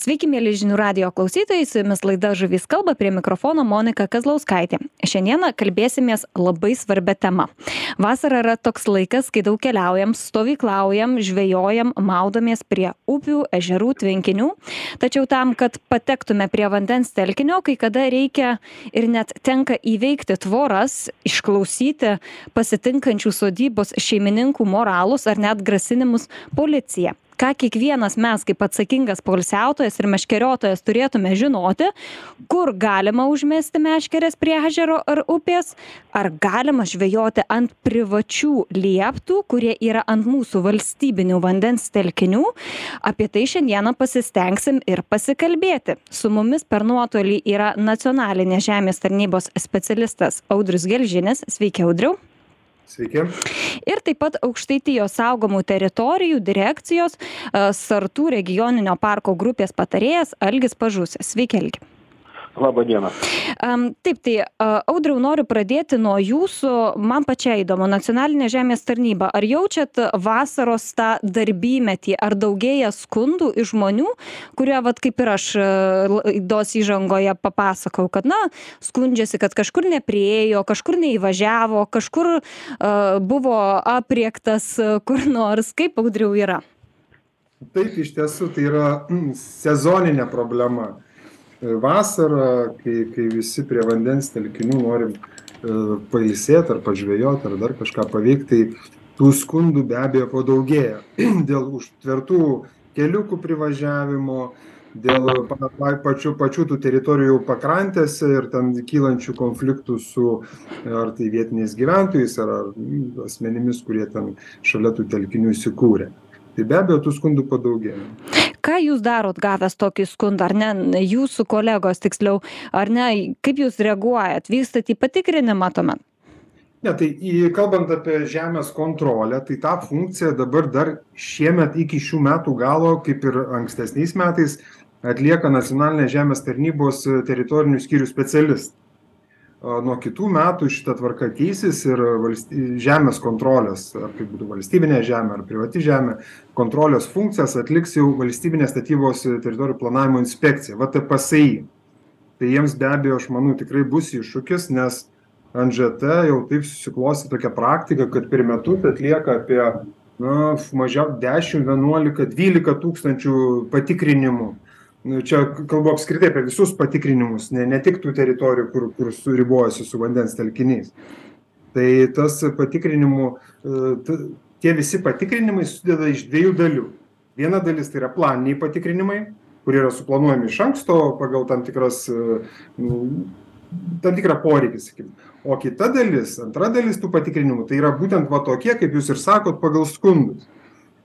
Sveiki, mėly žinių radio klausytojai, su jumis laida Žuvys kalba, prie mikrofono Monika Kazlauskaitė. Šiandieną kalbėsimės labai svarbia tema. Vasara yra toks laikas, kai daug keliaujam, stovyklaujam, žvejojam, maudomės prie upių, ežerų, tvenkinių. Tačiau tam, kad patektume prie vandens telkinio, kai kada reikia ir net tenka įveikti tvoras, išklausyti pasitinkančių sodybos šeimininkų moralus ar net grasinimus policiją ką kiekvienas mes kaip atsakingas poilsiautojas ir meškeriotojas turėtume žinoti, kur galima užmesti meškerės prie ežero ar upės, ar galima žvejoti ant privačių lieptų, kurie yra ant mūsų valstybinių vandens telkinių. Apie tai šiandieną pasistengsim ir pasikalbėti. Su mumis per nuotolį yra nacionalinės žemės tarnybos specialistas Audrius Gelžinis. Sveiki, Audriu. Sveiki. Ir taip pat Aukštaitijos saugomų teritorijų direkcijos Sartų regioninio parko grupės patarėjas Algis Pažusės. Sveiki, Algi. Labą dieną. Um, taip, tai uh, audriau noriu pradėti nuo jūsų, man pačiai įdomu, nacionalinė žemės tarnyba. Ar jaučiat vasaros tą darbymetį, ar daugėja skundų iš žmonių, kurie, vat, kaip ir aš laidos uh, įžangoje papasakau, kad, na, skundžiasi, kad kažkur nepriejo, kažkur neįvažiavo, kažkur uh, buvo apriektas kur nors, kaip audriau yra? Taip, iš tiesų tai yra mm, sezoninė problema vasarą, kai, kai visi prie vandens telkinių norim e, pailsėti ar pažvėjoti ar dar kažką paveikti, tai tų skundų be abejo padaugėja dėl užtvertų keliukų privažiavimo, dėl pačių, pačių tų teritorijų pakrantėse ir ten kylančių konfliktų su ar tai vietiniais gyventojais, ar, ar asmenimis, kurie ten šalia tų telkinių įsikūrė. Tai be abejo, tų skundų padaugėja ką jūs darot gavęs tokį skundą ar ne jūsų kolegos tiksliau ar ne kaip jūs reaguojat vykstat į patikrinimą tuomet? Ne tai į kalbant apie žemės kontrolę tai tą funkciją dabar dar šiemet iki šių metų galo kaip ir ankstesniais metais atlieka nacionalinės žemės tarnybos teritorinių skyrių specialistai nuo kitų metų šita tvarka keisis ir valsty žemės kontrolės ar tai būtų valstybinė žemė ar privati žemė kontrolės funkcijas atliks jau valstybinė statybos teritorijų planavimo inspekcija vtpsi tai jiems be abejo aš manau tikrai bus iššūkis nes nžt jau taip susiklostė tokia praktika kad per metus atlieka apie na mažiau dešim vienuolika dvylika tūkstančių patikrinimų nu čia kalbu apskritai apie visus patikrinimus ne ne tik tų teritorijų kur kur su ribojasi su vandens telkiniais. Tai tas patikrinimų e, t tie visi patikrinimai susideda iš dviejų dalių. Viena dalis tai yra planiniai patikrinimai kurie yra suplanuojami iš anksto pagal tam tikras e, nu tam tikrą poreikį sakykim. O kita dalis antra dalis tų patikrinimų tai yra būtent va tokie kaip jūs ir sakot pagal skundus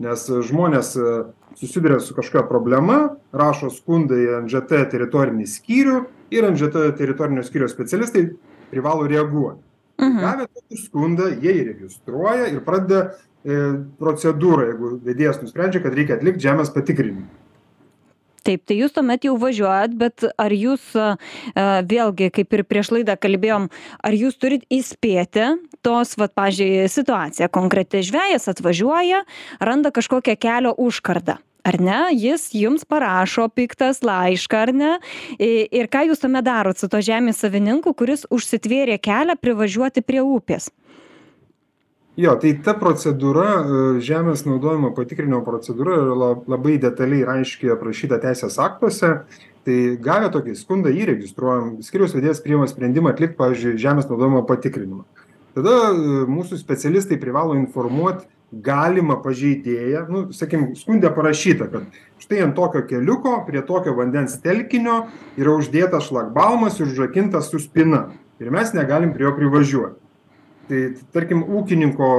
nes žmonės e, susiduria su kažkokia problema rašo skundą į nžt teritorinį skyrių ir nžt teritorinio skyriaus specialistai privalo reaguot mhm. gavę tokį skundą jie jį registruoja ir pradeda e, procedūrą jeigu vedėjas nusprendžia kad reikia atlikt žemės patikrinimą taip tai jūs tuomet jau važiuojat bet ar jūs vėlgi kaip ir prieš laidą kalbėjom ar jūs turit įspėti tos vat pavyzdžiui situacija konkreti žvejas atvažiuoja randa kažkokią kelio užkardą ar ne? Jis jums parašo piktas laišką ar ne? Ir ką jūs tuomet darot su tuo žemės savininku kuris užsitvėrė kelią privažiuoti prie upės jo tai ta procedūra e, žemės naudojimo patikrinimo procedūra yra la labai detaliai ir aiškiai aprašyta teisės aktuose. Tai gavę tokį skundą jį registruojam skyriaus vedėjas priima sprendimą atlikt pavyzdžiui žemės naudojimo patikrinimą. Tada e, mūsų specialistai privalo informuot galimą pažeidėją nu sakykim skunde parašyta kad štai ant tokio keliuko prie tokio vandens telkinio yra uždėtas šlagbaumas ir užrakintas su spyna ir mes negalim prie jo privažiuot tai tarkim ūkininko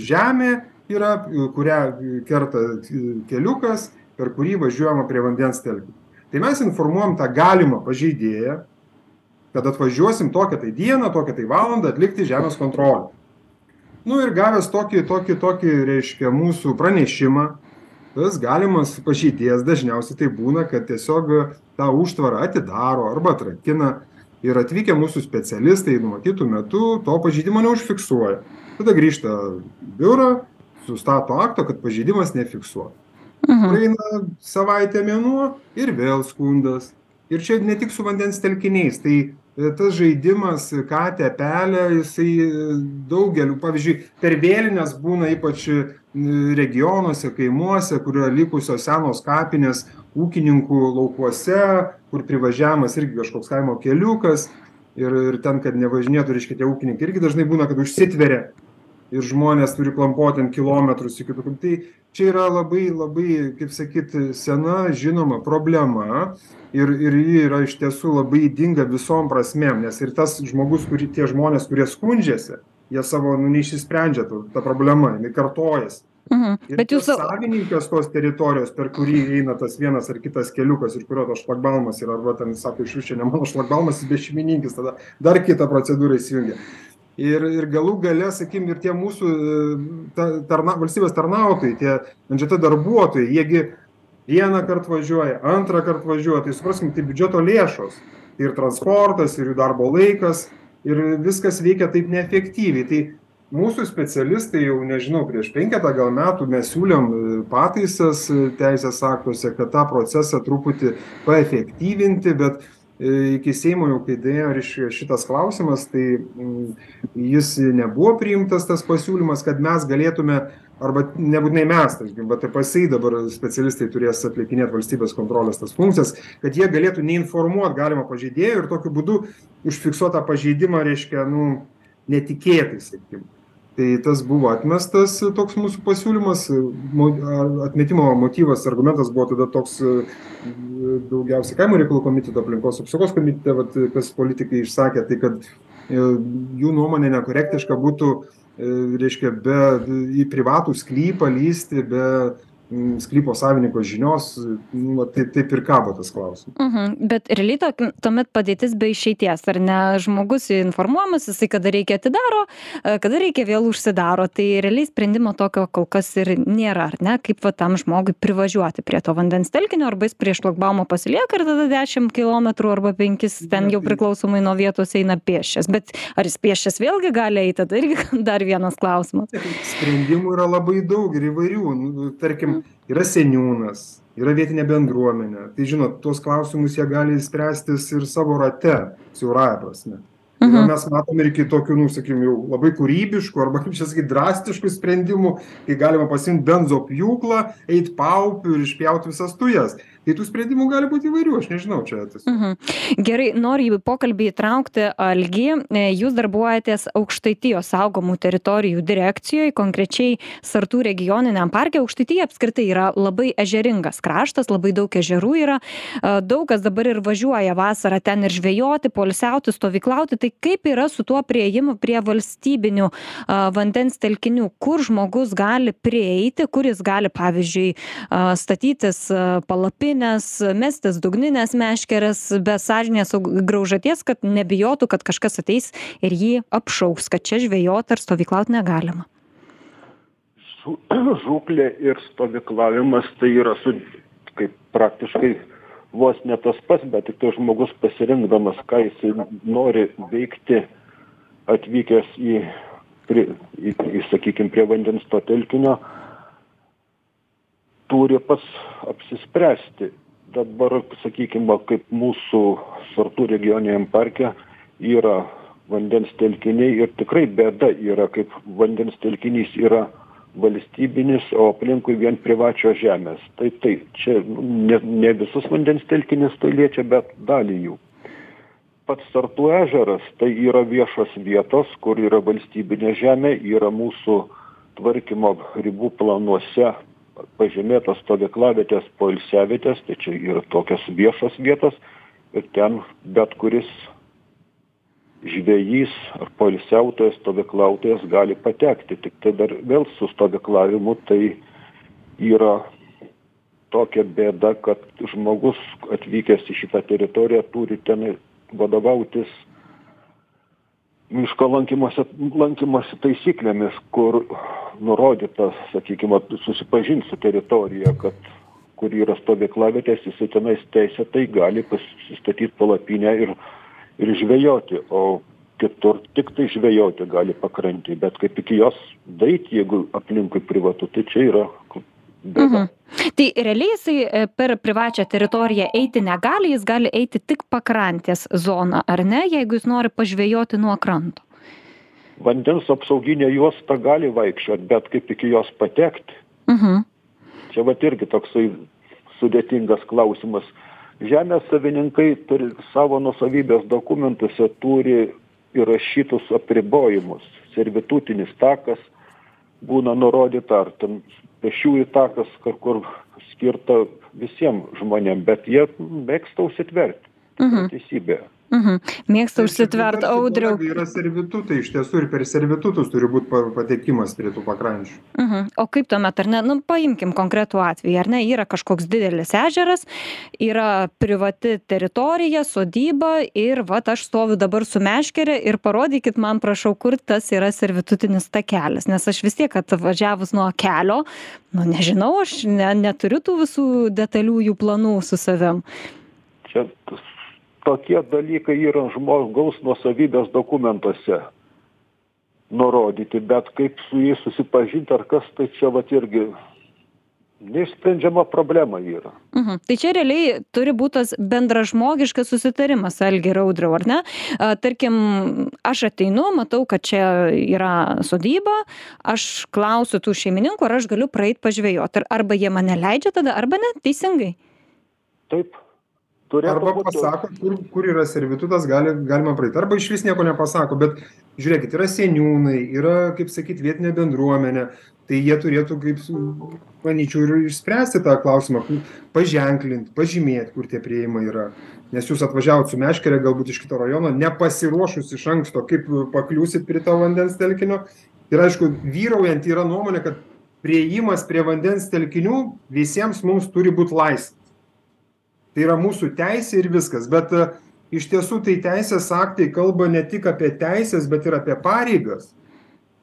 žemė yra kurią kerta keliukas per kurį važiuojama prie vandens telkinio tai mes informuojam tą galimą pažeidėją kad atvažiuosim tokią tai dieną tokią tai valandą atlikti žemės kontrolę. Nu ir gavęs tokį tokį tokį reiškia mūsų pranešimą tas galimas pažeidėjas dažniausiai tai būna kad tiesiog tą užtvarą atidaro arba atrakina ir atvykę mūsų specialistai numatytu metu to pažeidimo neužfiksuoja. Tada grįžta biurą sustato aktą kad pažeidimas nefiksuotas mhm. praeina savaitė mėnuo ir vėl skundas. Ir čia ne tik su vandens telkiniais tai e, tas žaidimas katę pelę jisai e, daugeliu pavyzdžiui per vėlines būna ypač regionuose kaimuose kur yra likusios senos kapinės ūkininkų laukuose kur privažiavimas irgi kažkoks kaimo keliukas ir ir ten kad nevažinėtų reiškia tie ūkininkai irgi dažnai būna kad užsitveria ir žmonės turi klampot ten kilometrus iki tokių. Tai čia yra labai labai kaip sakyt sena žinoma problema ir ir ji yra iš tiesų labai ydinga visom prasmėm nes ir tas žmogus kurį tie žmonės kurie skundžiasi jie savo nu neišsisprendžia ta problema jinai kartojasi Mhm. Ir Bet jūs... savininkas tos teritorijos, per kurį eina tas vienas ar kitas keliukas, iš kurio tas šlagbalmas yra, arba ten sako, iš čia ne mano šlagbalmas, jis be šeimininkis, tada dar kitą procedūrą įsijungia. Ir, ir galų gale, sakykim, ir tie mūsų ta, tarna, valstybės tarnautojai, tie NGT darbuotojai, jiegi vieną kartą važiuoja, antrą kartą važiuoja, tai supraskim, tai biudžeto lėšos, tai ir transportas, ir jų darbo laikas, ir viskas veikia taip neefektyviai. Tai mūsų specialistai jau nežinau prieš penketą gal metų mes siūlėm e, pataisas e, teisės aktuose kad tą procesą truputį paefektyvinti bet e, iki seimo jau kai daėjo reiškia šitas klausimas tai mm, jis nebuvo priimtas tas pasiūlymas kad mes galėtume arba nebūtinai mes tarkim vtpsi dabar specialistai turės atlikinėt valstybės kontrolės tas funkcijas kad jie galėtų neinformuot galimo pažeidėjo ir tokiu būdu užfiksuot tą pažeidimą reiškia nu netikėtai sakykim tai tas buvo atmestas toks mūsų pasiūlymas. Mo atmetimo motyvas argumentas buvo tada toks daugiausiai kaimo reikalų komiteto aplinkos apsaugos komitete vat kas politikai išsakė tai kad jų nuomone nekorektiška būtų reiškia be į privatų sklypą lįsti be sklypo savininko žinios nu va tai taip ir kabo tas klausimas. Mhm bet realiai to tuomet padėtis be išeities ar ne? Žmogus informuojamas jisai kada reikia atidaro e, kada reikia vėl užsidaro. Tai realiai sprendimo tokio kol kas ir nėra ar ne? Kaip va tam žmogui privažiuoti prie to vandens telkinio arba jis prie šlagbaumo pasilieka ir tada dešim kilometrų arba penkis ten jau priklausomai nuo vietos eina pėsčias. Bet ar jis pėsčias vėlgi gali eit tada irgi dar vienas klausimas. Sprendimų yra labai daug ir įvairių. Nu tarkim yra seniūnas yra vietinė bendruomenė. Tai žinot tuos klausimus jie gali spręstis ir savo rate siaurąja prasme. Yra mes matom ir kitokių nu sakykim jau labai kūrybiškų arba kaip čia sakyt drastiškų sprendimų kai galima pasiimt benzopjūklą eit paupiu ir išpjaut visas tujas tai tų sprendimų gali būt įvairių aš nežinau čia tiesiog mhm gerai noriu į pokalbį įtraukti algį. E, jūs darbuojatės aukštaitijos saugomų teritorijų direkcijoj konkrečiai sartų regioniniam parke. Aukštaitija apskritai yra labai ežeringas kraštas labai daug ežerų yra. A, daug kas dabar ir važiuoja vasarą ten ir žvejoti poilsiauti stovyklauti. Tai kaip yra su tuo priėjimu prie valstybinių a, vandens telkinių? Kur žmogus gali prieiti kur jis gali pavyzdžiui statytis palapinę dugnines mestis dugnines meškeres be sąžinės graužaties kad nebijotų kad kažkas ateis ir jį apšauks kad čia žvejot ar stovyklaut negalima. Žūklė ir stovyklavimas tai yra su kaip praktiškai vos ne tas pats bet tiktai žmogus pasirinkdamas ką jisai nori veikti atvykęs į prie į į sakykim prie vandens to telkinio turi pats apsispręsti. Dabar sakykim va kaip mūsų sartų regioniniam parke yra vandens telkiniai ir tikrai bėda yra kaip vandens telkinys yra valstybinis o aplinkui vien privačios žemės. Tai taip čia ne ne visus vandens telkinius tai liečia bet dalį jų. Pats sartų ežeras tai yra viešos vietos kur yra valstybinė žemė yra mūsų tvarkymo ribų planuose pažymėtos stovyklavietės poilsiavietės tai čia yra tokios viešos vietos ir ten bet kuris žvejys ar poilsiautojas stovyklautojas gali patekti. Tiktai dar vėl su stovyklavimu tai yra tokia bėda kad žmogus atvykęs į šitą teritoriją turi tenai vadovautis miško lankymosi lankymosi taisyklėmis kur nurodyta sakykim vat susipažint su teritorija kad kur yra stovyklavietės jisai tenais teisėtai gali pasistatyt palapinę ir ir žvejoti o kitur tiktai žvejoti gali pakrantėj bet kaip iki jos daeit jeigu aplinkui privatu tai čia yra Mhm. Tai realiai jisai e, per privačią teritoriją eiti negali, jis gali eiti tik pakrantės zoną, ar ne, jeigu jis nori pažvėjoti nuo kranto? Vandens apsauginė juosta gali vaikščioti, bet kaip iki jos patekti? Mhm. Čia va irgi toksai sudėtingas klausimas. Žemės savininkai turi savo nusavybės dokumentuose turi įrašytus apribojimus. Servitutinis takas būna nurodyta, ar ten pešiųjų takas, kur skirta visiems žmonėms, bet jie mėgsta užsitverti. Mhm. Teisybė. Mhm. Mėgsta užsitvert audriau. Yra servitutai, iš tiesų ir per servitutus turi būti patekimas prie tų pakrančių. Mhm. O kaip tuomet, ar ne, nu, paimkim konkretų atvejį, ar ne, yra kažkoks didelis ežeras, yra privati teritorija, sodyba ir va, aš stoviu dabar su meškerė ir parodykit man, prašau, kur tas yra servitutinis takelis, nes aš vis tiek atvažiavus nuo kelio, nu nežinau, aš ne, neturiu tų visų detaliųjų planų su savim. Čia tokie dalykai yra žmogaus nuosavybės dokumentuose nurodyti, bet kaip su jais susipažinti ar kas, tai čia vat irgi neišsprendžiama problema yra. Mhm. Tai čia realiai turi būti tas bendražmogiškas susitarimas, Algi Raudrau, ar ne? Tarkim, aš ateinu, matau, kad čia yra sodyba, aš klausiu tų šeimininkų, ar aš galiu praeiti pažvėjoti. Arba jie mane leidžia tada, arba ne, teisingai. Taip, Arba pasako, kur, kur yra servitutas, gali, galima praeiti. Arba iš vis nieko nepasako, bet žiūrėkit, yra seniūnai, yra, kaip sakyti, vietinė bendruomenė, tai jie turėtų, kaip manyčiau, ir išspręsti tą klausimą, paženklinti, pažymėti, kur tie prieimai yra. Nes jūs atvažiavot su meškerė, galbūt iš kito rajono, nepasiruošus iš anksto, kaip pakliūsit prie to vandens telkinio. Ir aišku, vyraujant yra nuomonė, kad prieimas prie vandens telkinių visiems mums turi būti laisvas tai yra mūsų teisė ir viskas. Bet e, iš tiesų tai teisės aktai kalba ne tik apie teises bet ir apie pareigas.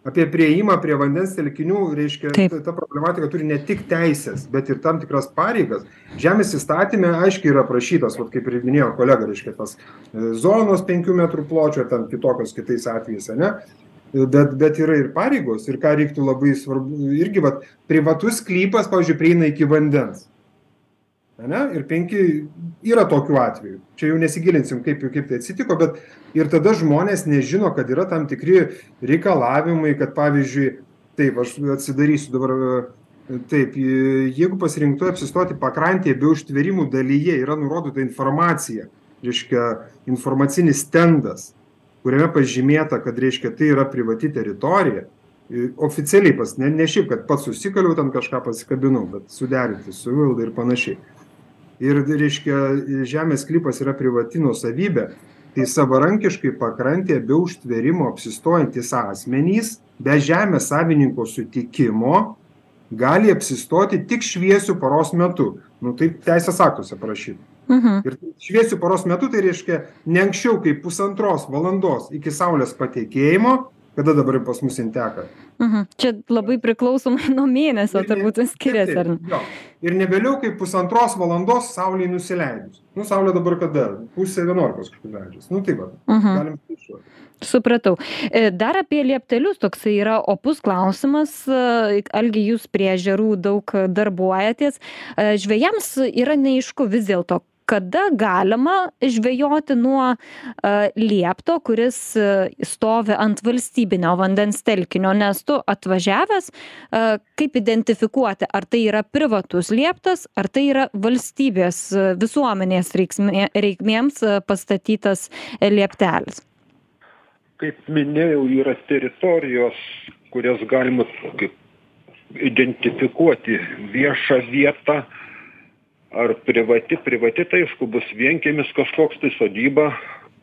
Apie priėjimą prie vandens telkinių reiškia ta problematika turi ne tik teises bet ir tam tikras pareigas. Žemės įstatyme aiškiai yra aprašytos vat kaip ir minėjo kolega reiškia tos e, zonos penkių metrų pločio ten kitokios kitais atvejais ane? Bet bet yra ir pareigos ir ką reiktų labai svarbu irgi vat privatus sklypas pavyzdžiui prieina iki vandens ane? Ir penki yra tokių atvejų. Čia jau nesigilinsim kaip kaip tai atsitiko bet ir tada žmonės nežino kad yra tam tikri reikalavimai kad pavyzdžiui taip aš atsidarysiu dabar taip jeigu pasirinktų apsistoti pakrantėje be užtvėrimų dalyje yra nurodyta informacija reiškia informacinis stendas kuriame pažymėta kad reiškia tai yra privati teritorija. Oficialiai pas ne ne šiaip kad pats susikaliau ten kažką pasikabinau bet suderinti su savivalda ir panašiai ir reiškia žemės sklypas yra privati nuosavybė tai savarankiškai pakrantėje be užtvėrimo apsistojantys asmenys be žemės savininko sutikimo gali apsistoti tik šviesiu paros metu nu taip teisės aktuose parašyta Mhm. Ir šviesiu paros metu tai reiškia ne anksčiau kaip pusantros valandos iki saulės patekėjimo kada dabar pas mus jin teka. Mhm. Čia labai priklausomai nuo mėnesio turbūt skiriasi, ar ne? Jo. Ir ne vėliau kaip pusantros valandos saulė nusileidus. Nu, saulė dabar kada? Pusė vienuolikos kažkur leidžiasi. Nu, taip pat. Mhm. Galim skaičiuoti. Supratau. E, dar apie lieptelius toksai yra opus klausimas. E, Algi, jūs prie žerų daug darbuojatės. E, žvėjams yra neišku vis dėlto, kada galima žvejoti nuo a, liepto, kuris a, stovi ant valstybinio vandens telkinio, nes tu atvažiavęs, a, kaip identifikuoti, ar tai yra privatus lieptas, ar tai yra valstybės visuomenės reikmėms pastatytas lieptelis. Kaip minėjau, yra teritorijos, kurias galima kaip identifikuoti viešą vietą, ar privati privati tai aišku bus vienkiemis kažkoks tai sodyba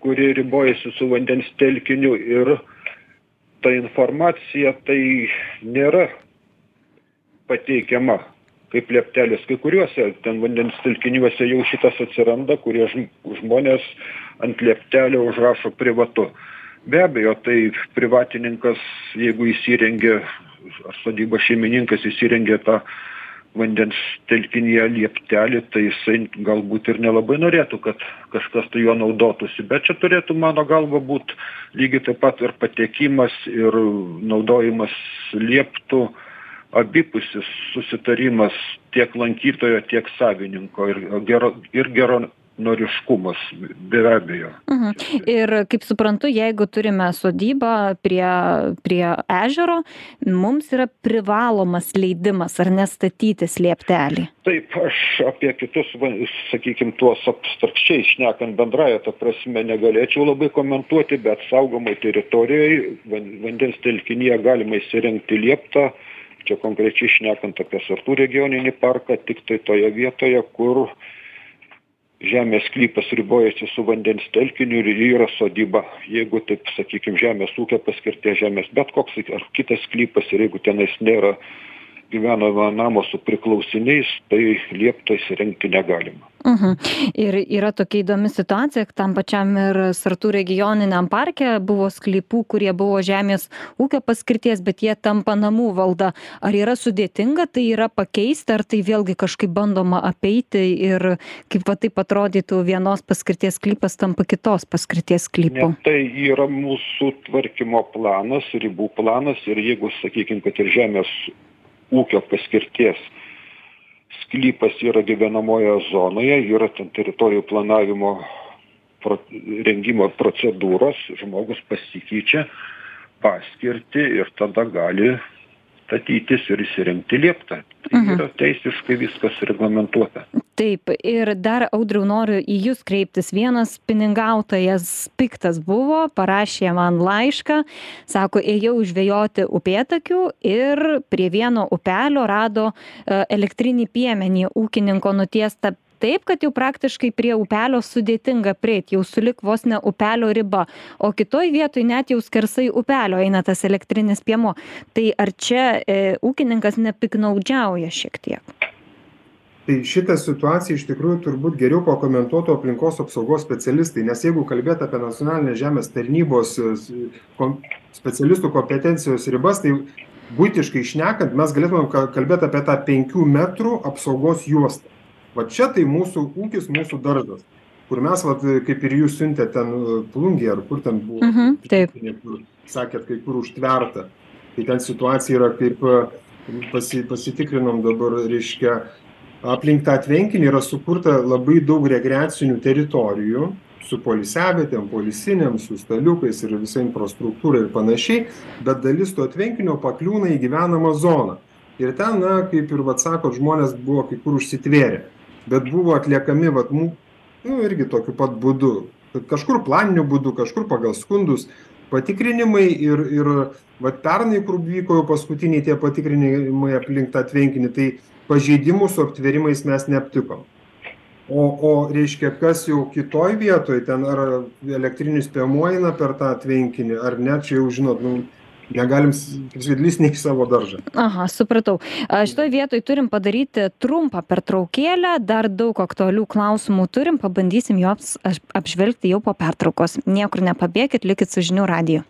kuri ribojasi su vandens telkiniu ir ta informacija tai nėra pateikiama kaip lieptelis kai kuriuose ten vandens telkiniuose jau šitas atsiranda kurie žmonės ant lieptelio užrašo privatu. Be abejo tai privatininkas jeigu įsirengia ar sodybos šeimininkas įsirengia tą vandens telkinyje lieptelį tai jisai galbūt ir nelabai norėtų kad kažkas tai juo naudotųsi. Bet čia turėtų mano galva būt lygiai taip pat ir patekimas ir naudojimas lieptų abipusis susitarimas tiek lankytojo tiek savininko. Ir gero ir geranoriškumas be abejo Mhm. Ir kaip suprantu, jeigu turime sodybą prie, prie ežero, mums yra privalomas leidimas ar nestatyti slėptelį. taip aš apie kitus va sakykim tuos abstrakčiai šnekant bendrąja ta prasme negalėčiau labai komentuoti bet saugomoj teritorijoj van vandens telkinyje galima įsirengti lieptą čia konkrečiai šnekant apie sartų regioninį parką tiktai toje vietoje kur žemės sklypas ribojasi su vandens telkiniu ir yra sodyba. Jeigu taip sakykim žemės ūkio paskirties žemės bet koks ar kitas sklypas ir jeigu tenais nėra gyvenamojo namo su priklausiniais tai liepto įsirengti negalima Mhm. Ir yra tokia įdomi situacija, tam pačiam ir Sartų regioniniam parke buvo sklypų, kurie buvo žemės ūkio paskirties, bet jie tampa namų valda. Ar yra sudėtinga tai yra pakeisti, ar tai vėlgi kažkaip bandoma apeiti ir kaip va taip atrodytų vienos paskirties sklypas tampa kitos paskirties sklypu? Ne, tai yra mūsų tvarkymo planas, ribų planas ir jeigu, sakykime, kad ir žemės ūkio paskirties sklypas yra gyvenamojoje zonoje, yra ten teritorijų planavimo pro, rengimo procedūros, žmogus pasikeičia paskirti ir tada gali statytis ir įsirengti lieptą. Tai Mhm. yra teisiškai viskas reglamentuota. Taip, ir dar audriau noriu į jūs kreiptis. Vienas pinigautojas piktas buvo, parašė man laišką, sako, ėjau žvejoti upėtakių ir prie vieno upelio rado e, elektrinį piemenį ūkininko nutiestą taip, kad jau praktiškai prie upelio sudėtinga prieiti, jau sulik vos ne upelio riba, o kitoj vietoj net jau skersai upelio eina tas elektrinis piemo. Tai ar čia e, ūkininkas nepiknaudžiauja šiek tiek? Tai šitą situaciją iš tikrųjų turbūt geriau pakomentuotų aplinkos apsaugos specialistai nes jeigu kalbėt apie nacionalinės žemės tarnybos e, kom specialistų kompetencijos ribas tai buitiškai šnekant mes galėtumėm ka kalbėt apie tą penkių metrų apsaugos juostą va čia tai mūsų ūkis mūsų daržas kur mes vat kaip ir jūs siuntėt ten e, plungėj ar kur ten buvo Mhm, taip. kur sakėt kai kur užtverta tai ten situacija yra kaip e, pasi pasitikrinom dabar reiškia aplink tą tvenkinį yra sukurta labai daug rekreacinių teritorijų su poilsiavietėm poilsinėm su staliukais ir visa infrastruktūra ir panašiai bet dalis to tvenkinio pakliūna į gyvenamą zoną. Ir ten na kaip ir vat sakot žmonės buvo kai kur užsitvėrę bet buvo atliekami vat mu nu irgi tokiu pat būdu. Kažkur planiniu būdu kažkur pagal skundus patikrinimai ir ir vat pernai kur vyko jau paskutiniai tie patikrinimai aplink tą tvenkinį tai pažeidimų su aptvėrimais mes neaptikom o o reiškia kas jau kitoj vietoj ten ar elektrinis piemuo eina per tą tvenkinį ar ne čia jau žinot nu negalim s kaip sakyt lįst ne į savo daržą Aha, supratau. A, Šitoj vietoj turim padaryti trumpą pertraukėlę, dar daug aktualių klausimų turim, pabandysim juos apžvelgti jau po pertraukos. Niekur nepabėgit, likit su žinių radiju.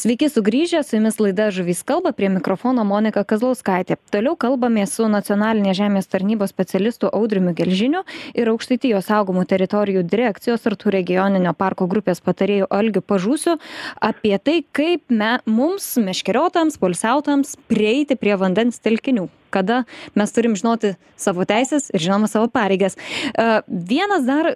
Sveiki sugrįžę, su jumis laida Žuvys kalba, prie mikrofono Monika Kazlauskaitė. Toliau kalbame su nacionalinės žemės tarnybos specialistu Audriumi Gelžiniu ir aukštaitijos saugomų teritorijų direkcijos artų regioninio parko grupės patarėjų Algiu Pažūsiu apie tai, kaip me, mums, meškeriotams, polsiautams, prieiti prie vandens telkinių kada mes turim žinoti savo teisės ir žinoma savo pareigas. E, Vienas dar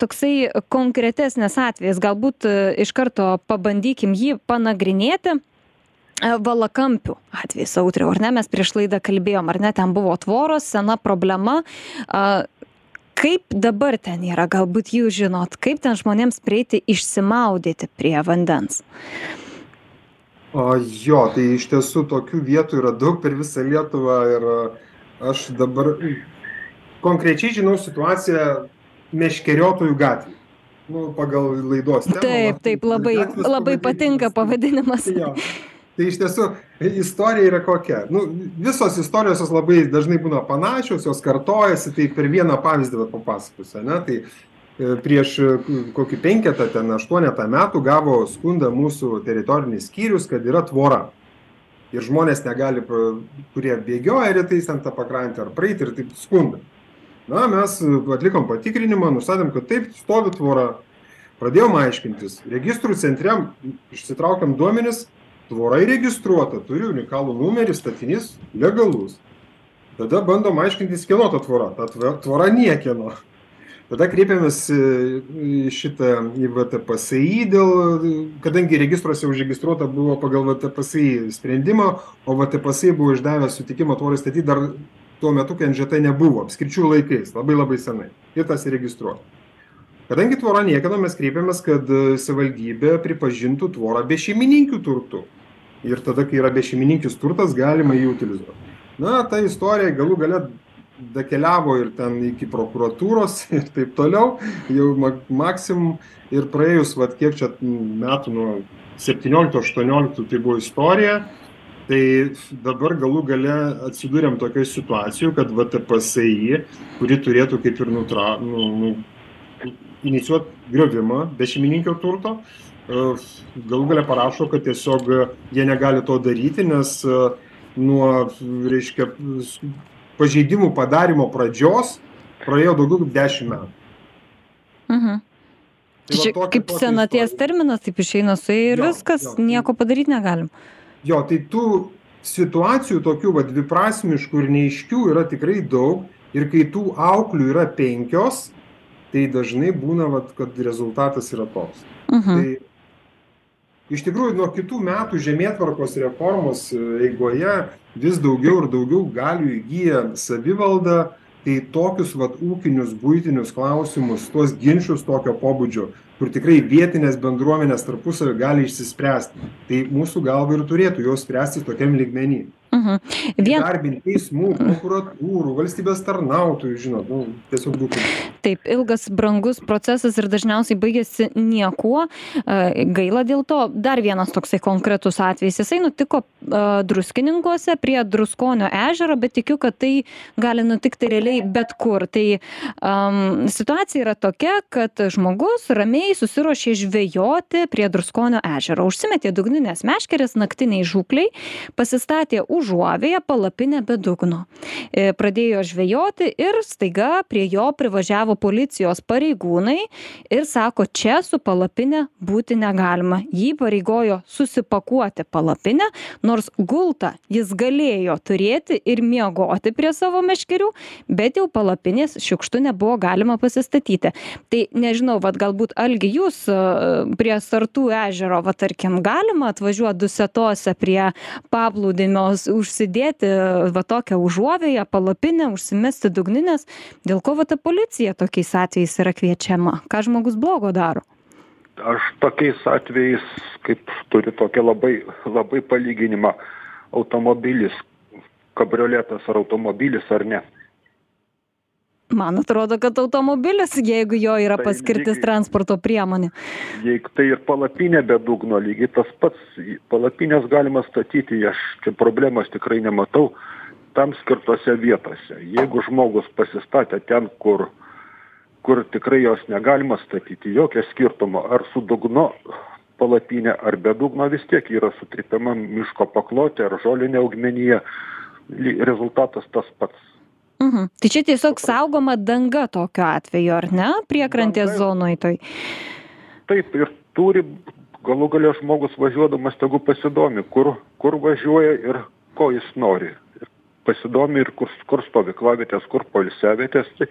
toksai konkretesnis atvejis, galbūt e, iš karto pabandykim jį panagrinėti. E, Valakampių atvejis, Autriau, ar ne, mes prieš laidą kalbėjom, ar ne, ten buvo tvoros, sena problema. Kaip dabar ten yra, galbūt jūs žinot, kaip ten žmonėms prieiti išsimaudyti prie vandens? O jo tai iš tiesų tokių vietų yra daug per visą lietuvą ir aš dabar konkrečiai žinau situaciją meškeriotojų gatvėj nu pagal laidos temą Taip, vat, taip, labai, labai patinka pavadinimas. Jo. Tai iš tiesų istorija yra kokia. Nu, visos istorijos jos labai dažnai būna panašios, jos kartojasi, tai per vieną pavyzdį papasakosiu. Ne? Tai e, prieš e, kokį penketą, ten aštuonetą metų gavo skundą mūsų teritorinis skyrius, kad yra tvora. Ir žmonės negali, pra- kurie bėgioja rytais ant tą pakrantę ar praeiti ir taip skunda. Na, mes atlikom patikrinimą, nustatėm, kad taip stovi tvora. Pradėjom aiškintis. Registrų centre išsitraukiam duomenis. Tvora įregistruota turi unikalų numerį statinys legalus. Tada bandom aiškintis kieno ta tvora. Ta tvora niekieno tada kreipėmės į šitą į vtpsi dėl kadangi registruose užregistruota buvo pagal vtpsi sprendimą o vtpsi buvo išdavęs sutikimą tvorai statyt dar tuo metu kai nžt nebuvo apskričių laikais labai labai senai. Ir tas įregistruota. Kadangi tvora niekieno mes kreipėmės kad savivaldybė pripažintų tvorą bešeimininkių turtu ir tada kai yra bešeimininkis turtas galima jį utilizuot na ta istorija galų gale dakeliavo ir ten iki prokuratūros ir taip toliau. Jau ma maksimum ir praėjus vat kiek čia metų nuo septynioliktų aštuonioliktų tai buvo istorija. Tai dabar galų gale atsidūrėm tokioj situacijoj kad vtpsi kuri turėtų kaip ir nutra nu nu inicijuot griovimą bešeimininkio turto galų gale parašo kad tiesiog jie negali to daryti nes nuo reiškia pažeidimų padarymo pradžios praėjo daugiau kaip dešim metų Mhm. Tai va tokia- kaip tokia senaties istorija. terminas, taip išeina su ir Jo, viskas, jo. nieko padaryti negalim. jo tai tų situacijų tokių va dviprasmiškų ir neaiškių yra tikrai daug ir kai tų auklių yra penkios tai dažnai būna vat kad rezultatas yra toks Mhm. tai iš tikrųjų nuo kitų metų žemėtvarkos reformos eigoje vis daugiau ir daugiau galių įgyja savivalda. Tai tokius vat ūkinius buitinius klausimus tuos ginčus tokio pobūdžio kur tikrai vietinės bendruomenės tarpusavy gali išsispręst tai mūsų galva ir turėtų jos spręstis tokiam lygmeny. Mhm. Vien, įdarbint teismų prokuratūrų valstybės tarnautojų žinot nu tiesiog būtų taip, ilgas, brangus procesas ir dažniausiai baigėsi niekuo. Gaila dėl to. Dar vienas toksai konkretus atvejis. Jisai nutiko druskininkuose prie Druskonio ežero, bet tikiu, kad tai gali nutikti realiai bet kur. Tai um, situacija yra tokia, kad žmogus ramiai susirošė žvejoti prie Druskonio ežero. Užsimetė dugninės meškerės naktiniai žūkliai, pasistatė užuovėje palapinę be dugno. E, Pradėjo žvejoti ir staiga prie jo privažiavo policijos pareigūnai ir sako, čia su palapinė būti negalima. Jį pareigojo susipakuoti palapinę, nors gultą jis galėjo turėti ir miegoti prie savo meškerių, bet jau palapinės šiukštų nebuvo galima pasistatyti. Tai nežinau, vad galbūt Algi jūs e, prie Sartų ežero, va tarkim, galima atvažiuoti dusetose prie paplūdimio, s- užsidėti va tokią užuovėją, palapinę, užsimesti dugninės, dėl ko va ta policija tokiais atvejais yra kviečiama, ką žmogus blogo daro. aš tokiais atvejais kaip turiu tokį labai labai palyginimą automobilis kabrioletas ar automobilis ar ne Man atrodo, kad automobilis, jeigu jo yra Tai paskirtis lygiai- transporto priemonė. jeigu tai ir palapinė be dugno lygiai tas pats palapines galima statyti aš čia problemos tikrai nematau tam skirtose vietose jeigu žmogus pasistatė ten kur kur tikrai jos negalima statyti jokio skirtumo ar su dugnu palapinė ar be dugno vis tiek yra sutrypiama miško paklotė ar žolinė augmenija rezultatas tas pats Mhm. Tai čia tiesiog saugoma danga tokiu atveju, ar ne, priekrantės zonoje toj. taip ir turi galų gale žmogus važiuodamas tegu pasidomi kur kur važiuoja ir ko jis nori ir pasidomi ir kur kur stovyklavietės kur poilsiavietės tai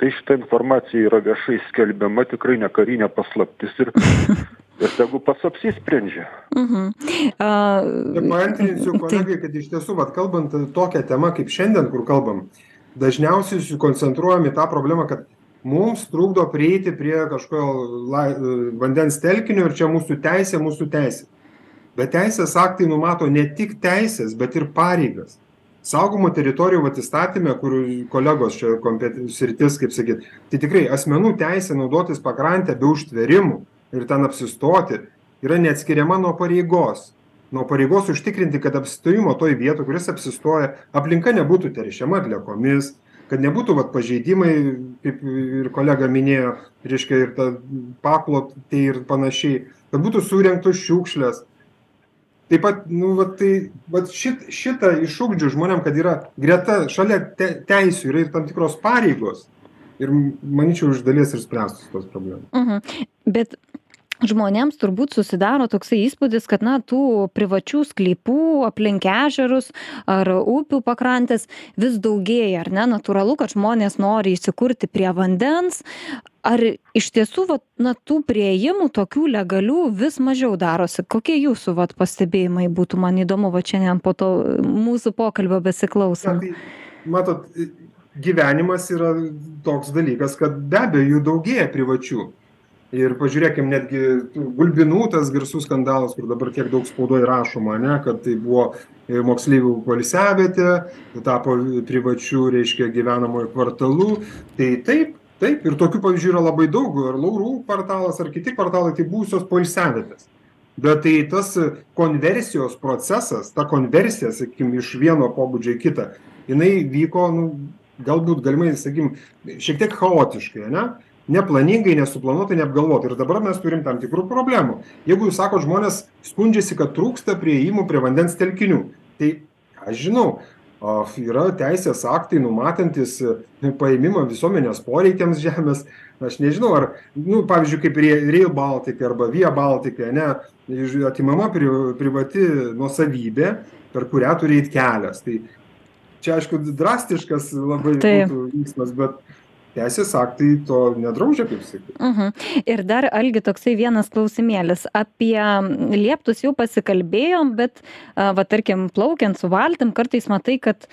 tai šita informacija yra viešai skelbiama tikrai ne karinė paslaptis ir ir tegu pats apsisprendžia Mhm. A, Čia paantrinsiu taip. kolegai, kad iš tiesų, vat, kalbant tokią temą kaip šiandien, kur kalbam, dažniausiai susikoncentruojam į tą problemą, kad mums trukdo prieiti prie kažkokio lai, vandens telkinio ir čia mūsų teisė, mūsų teisė. Bet teisės aktai numato ne tik teisės, bet ir pareigas. Saugomų teritorijų vat įstatymė, kur kolegos čia kompet- sritis, kaip sakyt, tai tikrai asmenų teisė naudotis pakrantę be užtverimų ir ten apsistoti yra neatskiriama nuo pareigos. Nuo pareigos užtikrinti kad apsistojimo toj vietoj kur jis apsistoja aplinka nebūtų teršiama atliekomis kad nebūtų vat pažeidimai kaip ir kolega minėjo reiškia ir ta paklotė ir panašiai kad būtų surinktos šiukšlės taip pat nu vat tai vat šit šitą išugdžius žmonėm kad yra greta šalia te teisių yra ir tam tikros pareigos ir manyčiau iš dalies ir spręstųsi tos problemos. Mhm. Bet žmonėms turbūt susidaro toksai įspūdis, kad, na, tų privačių sklypų aplink ežerus ar upių pakrantės vis daugėja, ar ne? Natūralu, kad žmonės nori įsikurti prie vandens. Ar iš tiesų, va, na, tų prieimų tokių legalių vis mažiau darosi? Kokie jūsų, va, pastebėjimai būtų, man įdomu, va, šiandien po to mūsų pokalbio besiklausant? Na, tai, matot, gyvenimas yra toks dalykas, kad be abejo jų daugėja privačių ir pažiūrėkim netgi gulbinų tas garsus skandalas kur dabar kiek daug spaudoj rašoma ane kad tai buvo e, moksleivių poilsiavietė tapo privačiu reiškia gyvenamuoju kvartalu. Tai taip taip ir tokių pavyzdžių yra labai daug ir laurų kvartalas ar kiti kvartalai tai buvusios poilsiavietės. Bet tai tas konversijos procesas ta konversija sakykim iš vieno pobūdžio į kitą jinai vyko nu galbūt galimai sakykim šiek tiek chaotiškai ane neplaningai nesuplanuotai neapgalvotai. Ir dabar mes turim tam tikrų problemų. Jeigu jūs sakot žmonės skundžiasi kad trūksta priėjimų prie vandens telkinių tai aš žinau a yra teisės aktai numatantys e, paėmimą visuomenės poreikiams žemės. Aš nežinau ar nu pavyzdžiui kaip rie reil baltika arba via baltika ane iš atimama pri privati nuosavybė per kurią turi eit kelias. Tai čia aišku drastiškas labai būtų veiksmas bet teisės aktai to nedraudžia kaip sakyt mhm. Ir dar algi toksai vienas klausimėlis. Apie lieptus jau pasikalbėjom bet va tarkim plaukiant su valtim kartais matai kad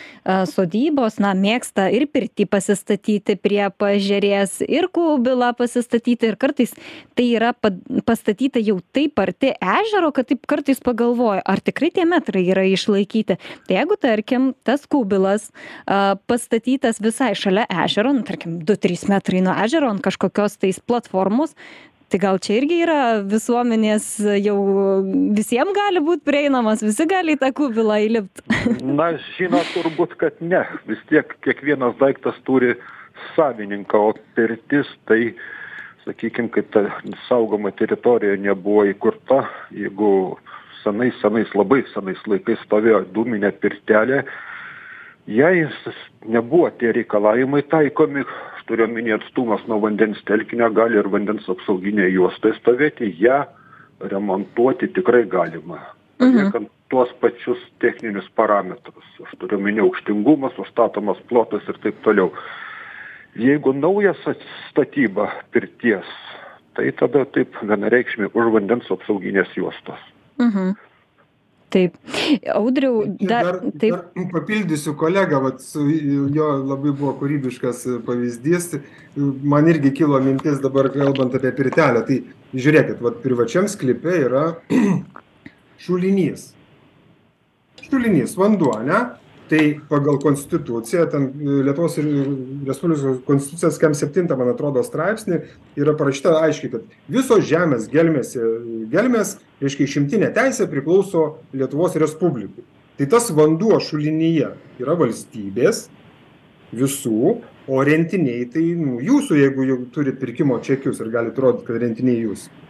sodybos na mėgsta ir pirtį pasistatyti prie paežerės ir kubilą pasistatyti ir kartais tai yra pastatyta jau taip arti ežero kad taip kartais pagalvoji ar tikrai tie metrai yra išlaikyti. Tai jeigu tarkim tas kubilas pastatytas visai šalia ežero nu tarkim du trys metrai nuo ežero ant kažkokios tais platformos. Tai gal čia irgi yra visuomenės jau visiem gali būt prieinamas visi gali į tą kubilą įlipt. Na žinot turbūt kad ne. Vis tiek kiekvienas daiktas turi savininką o pirtis tai sakykim kaip ta saugoma teritorija nebuvo įkurta jeigu senais senais labai senais laikais stovėjo dūminė pirtelė jai nebuvo tie reikalavimai taikomi turiu omeny atstumas nuo vandens telkinio gali ir vandens apsauginė juosta stovėti ją remontuoti tikrai galima. Paliekant tuos pačius techninius parametrus. Aš turiu omeny aukštingumas užstatomas plotas ir taip toliau. Jeigu nauja statyba pirties tai tada taip vienareikšmiai už vandens apsauginės juostos. Mhm taip. Audriau dar taip. dar papildysiu kolegą vat jo labai buvo kūrybiškas pavyzdys. Man irgi kilo mintis dabar kalbant apie pirtelę tai žiūrėkit vat privačiam sklype yra šulinys. Šulinys vanduo ane tai pagal konstituciją ten lietuvos respublikos konstitucijos kem septintą man atrodo straipsnį yra parašyta aiškiai kad visos žemės gelmėse gelmės reiškia išimtinė teisė priklauso lietuvos respublikai. Tai tas vanduo šulinyje yra valstybės visų o rentiniai tai nu jūsų jeigu jau turit pirkimo čekius ir galit rodyt kad rentiniai jūsų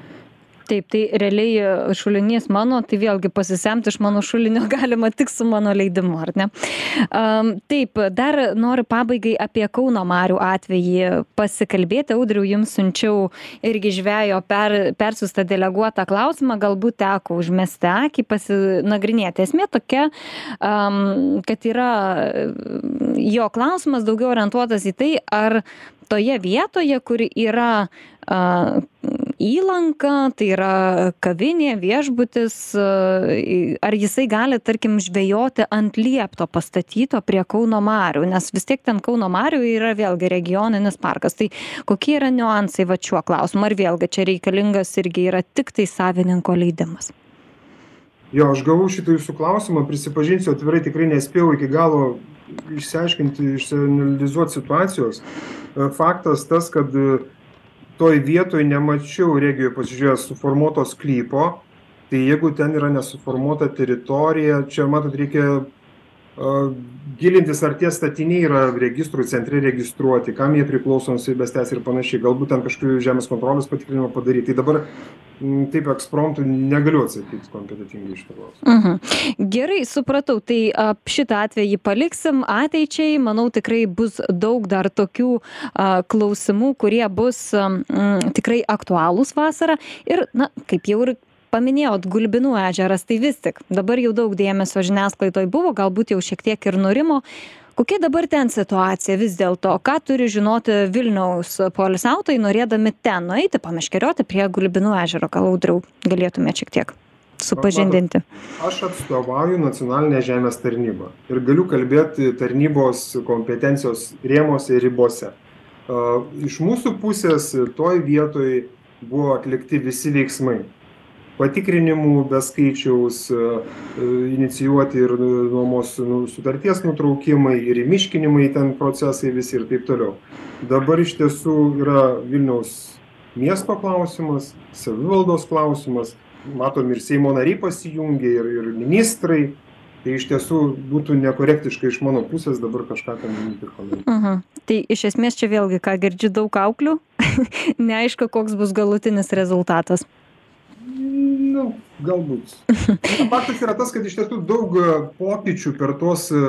taip tai realiai šulinys mano tai vėlgi pasisemt iš mano šulinio galima tik su mano leidimu ar ne? Am taip dar noriu pabaigai apie kauno marių atvejį pasikalbėti. Audriau jums siunčiau irgi žvejo per persiųstą deleguotą klausimą. Galbūt teko užmesti akį pasinagrinėti. Esmė tokia am kad yra jo klausimas daugiau orientuotas į tai ar toje vietoje kur yra a įlanka tai yra kavinė viešbutis ar jisai gali tarkim žvejoti ant liepto pastatyto prie kauno marių nes vis tiek ten kauno marių yra vėlgi regioninis parkas. Tai kokie yra niuansai vat šiuo klausimu? Ar vėlgi čia reikalingas irgi yra tiktai savininko leidimas? Jo aš gavau šitą jūsų klausimą prisipažinsiu atvirai tikrai nespėjau iki galo išsiaiškinti išsianalizuot situacijos. Faktas tas kad toj vietoj nemačiau regijoj pasižiūrėjęs suformuoto sklypo. Tai jeigu ten yra nesuformuota teritorija čia matot reikia gilintis ar tie statiniai yra registrų centre registruoti kam jie priklauso nuosavybės teisė ir panašiai galbūt ten kažkokių žemės kontrolės patikrinimų padaryt. Tai dabar taip ekspromtu negaliu atsakyt kompetentingai į šitą klausimą mhm. gerai supratau. Tai šitą atvejį paliksim ateičiai. Manau tikrai bus daug dar tokių klausimų kurie bus tikrai aktualūs vasarą. Ir na kaip jau ir paminėjot gulbinų ežeras tai vis tik dabar jau daug dėmesio žiniasklaidoj buvo galbūt jau šiek tiek ir nurimo. Kokia dabar ten situacija vis dėlto? Ką turi žinoti vilniaus poilsiautojai norėdami ten nueiti pameškerioti prie gulbinų ežero? Gal audriau galėtumėt šiek tiek supažindinti? Aš atstovauju nacionalinę žemės tarnybą ir galiu kalbėti tarnybos kompetencijos rėmuose ir ribose. Iš mūsų pusės toj vietoj buvo atlikti visi veiksmai patikrinimų be skaičiaus e, inicijuoti ir nuomos nu, sutarties nutraukimai ir įmiškinimai ten procesai visi ir taip toliau. Dabar iš tiesų yra Vilniaus miesto klausimas, savivaldos klausimas, matom ir Seimo nariai pasijungia, ir, ir ministrai. Tai iš tiesų būtų nekorektiška iš mano pusės dabar kažką ten manyti ir -huh. Tai iš esmės čia vėlgi, ką girdžiu daug auklių, neaišku, koks bus galutinis rezultatas nu galbūt. Faktas yra tas kad iš tiesų daug e, pokyčių per tuos e,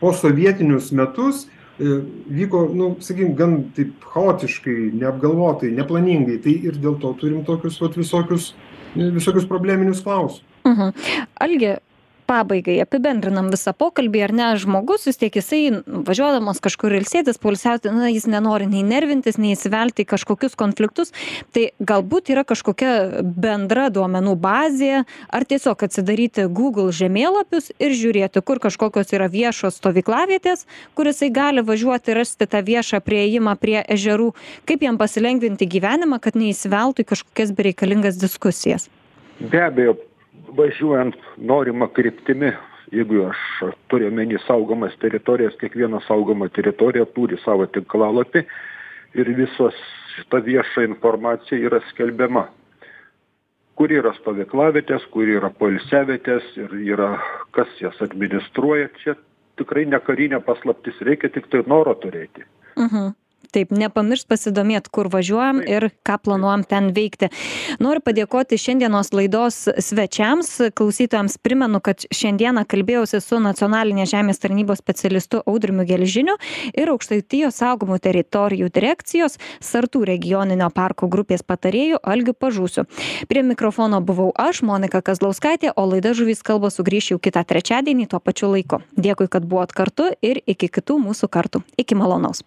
posovietinius metus e, vyko nu sakykim gan taip chaotiškai neapgalvotai neplaningai. Tai ir dėl to turim tokius vat visokius visokius probleminius klausimus. Mhm. algi pabaigai apibendrinam visą pokalbį ar ne žmogus vis tiek jisai važiuodamas kažkur ilsėtis poilsiauti na jis nenori nei nervintis nei įsivelti į kažkokius konfliktus. Tai galbūt yra kažkokia bendra duomenų bazė ar tiesiog atsidaryti google žemėlapius ir žiūrėti kur kažkokios yra viešos stovyklavietės kur jisai gali važiuoti rasti tą viešą priėjimą prie ežerų kaip jam pasilengvinti gyvenimą kad neįsiveltų į kažkokias bereikalingas diskusijas. Be abejo važiuojant norima kryptimi jeigu aš turiu omeny saugomas teritorijas kiekviena saugoma teritorija turi savo tinklalapį ir visos šita vieša informacija yra skelbiama. Kur yra stovyklavietės kur yra poilsiavietės ir yra kas jas administruoja čia tikrai ne karinė paslaptis reikia tiktai noro turėti. Mhm taip nepamiršt pasidomėt kur važiuojam ir ką planuojam ten veikti. Noriu padėkoti šiandienos laidos svečiams. Klausytojams primenu kad šiandieną kalbėjausi su nacionalinės žemės tarnybos specialistu audriumi gelžiniu ir aukštaitijos saugomų teritorijų direkcijos sartų regioninio parko grupės patarėju algiu pažūsiu. Prie mikrofono buvau aš monika kazlauskaitė o laida žuvys kalba sugrįš jau kitą trečiadienį tuo pačiu laiku. Dėkui kad buvot kartu ir iki kitų mūsų kartų. Iki malonaus